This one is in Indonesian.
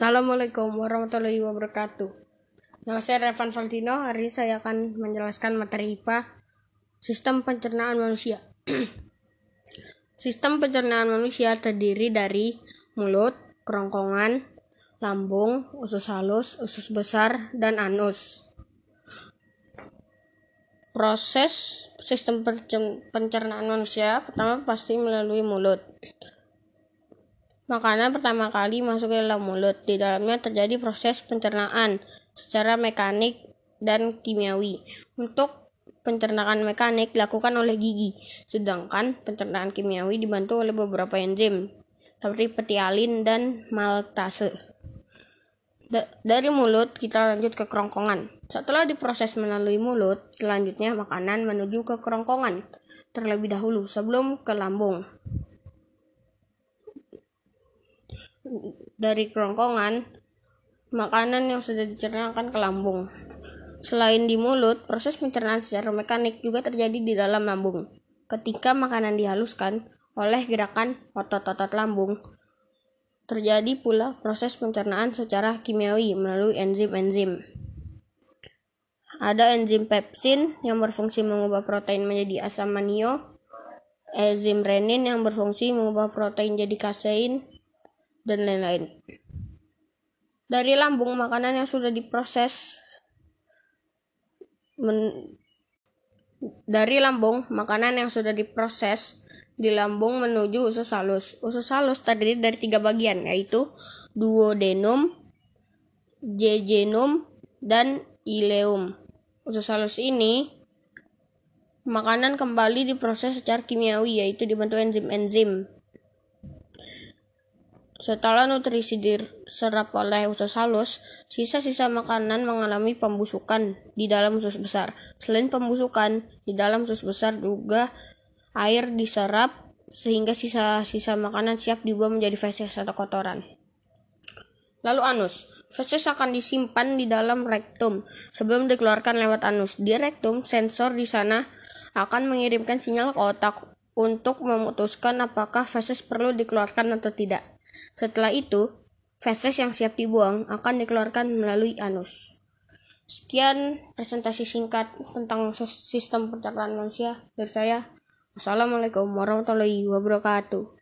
Assalamualaikum warahmatullahi wabarakatuh. Nama saya Revan Valtino. Hari ini saya akan menjelaskan materi IPA Sistem Pencernaan Manusia. Sistem pencernaan manusia terdiri dari mulut, kerongkongan, lambung, usus halus, usus besar, dan anus. Proses sistem pencernaan manusia pertama pasti melalui mulut. Makanan pertama kali masuk ke dalam mulut. Di dalamnya terjadi proses pencernaan secara mekanik dan kimiawi. Untuk pencernaan mekanik dilakukan oleh gigi, sedangkan pencernaan kimiawi dibantu oleh beberapa enzim seperti petialin dan maltase. Da dari mulut kita lanjut ke kerongkongan. Setelah diproses melalui mulut, selanjutnya makanan menuju ke kerongkongan terlebih dahulu sebelum ke lambung. Dari kerongkongan makanan yang sudah dicernakan ke lambung. Selain di mulut, proses pencernaan secara mekanik juga terjadi di dalam lambung. Ketika makanan dihaluskan oleh gerakan otot-otot lambung, terjadi pula proses pencernaan secara kimiawi melalui enzim-enzim. Ada enzim pepsin yang berfungsi mengubah protein menjadi asam amino, enzim renin yang berfungsi mengubah protein jadi kasein, dan lain-lain. Dari lambung makanan yang sudah diproses men, dari lambung makanan yang sudah diproses di lambung menuju usus halus. Usus halus terdiri dari tiga bagian yaitu duodenum, jejunum, dan ileum. Usus halus ini makanan kembali diproses secara kimiawi yaitu dibantu enzim-enzim setelah nutrisi diserap oleh usus halus, sisa-sisa makanan mengalami pembusukan di dalam usus besar. Selain pembusukan, di dalam usus besar juga air diserap sehingga sisa-sisa makanan siap dibuang menjadi feses atau kotoran. Lalu anus. Feses akan disimpan di dalam rektum sebelum dikeluarkan lewat anus. Di rektum, sensor di sana akan mengirimkan sinyal ke otak untuk memutuskan apakah feses perlu dikeluarkan atau tidak. Setelah itu, feses yang siap dibuang akan dikeluarkan melalui anus. Sekian presentasi singkat tentang sistem pencernaan manusia dari saya. Wassalamualaikum warahmatullahi wabarakatuh.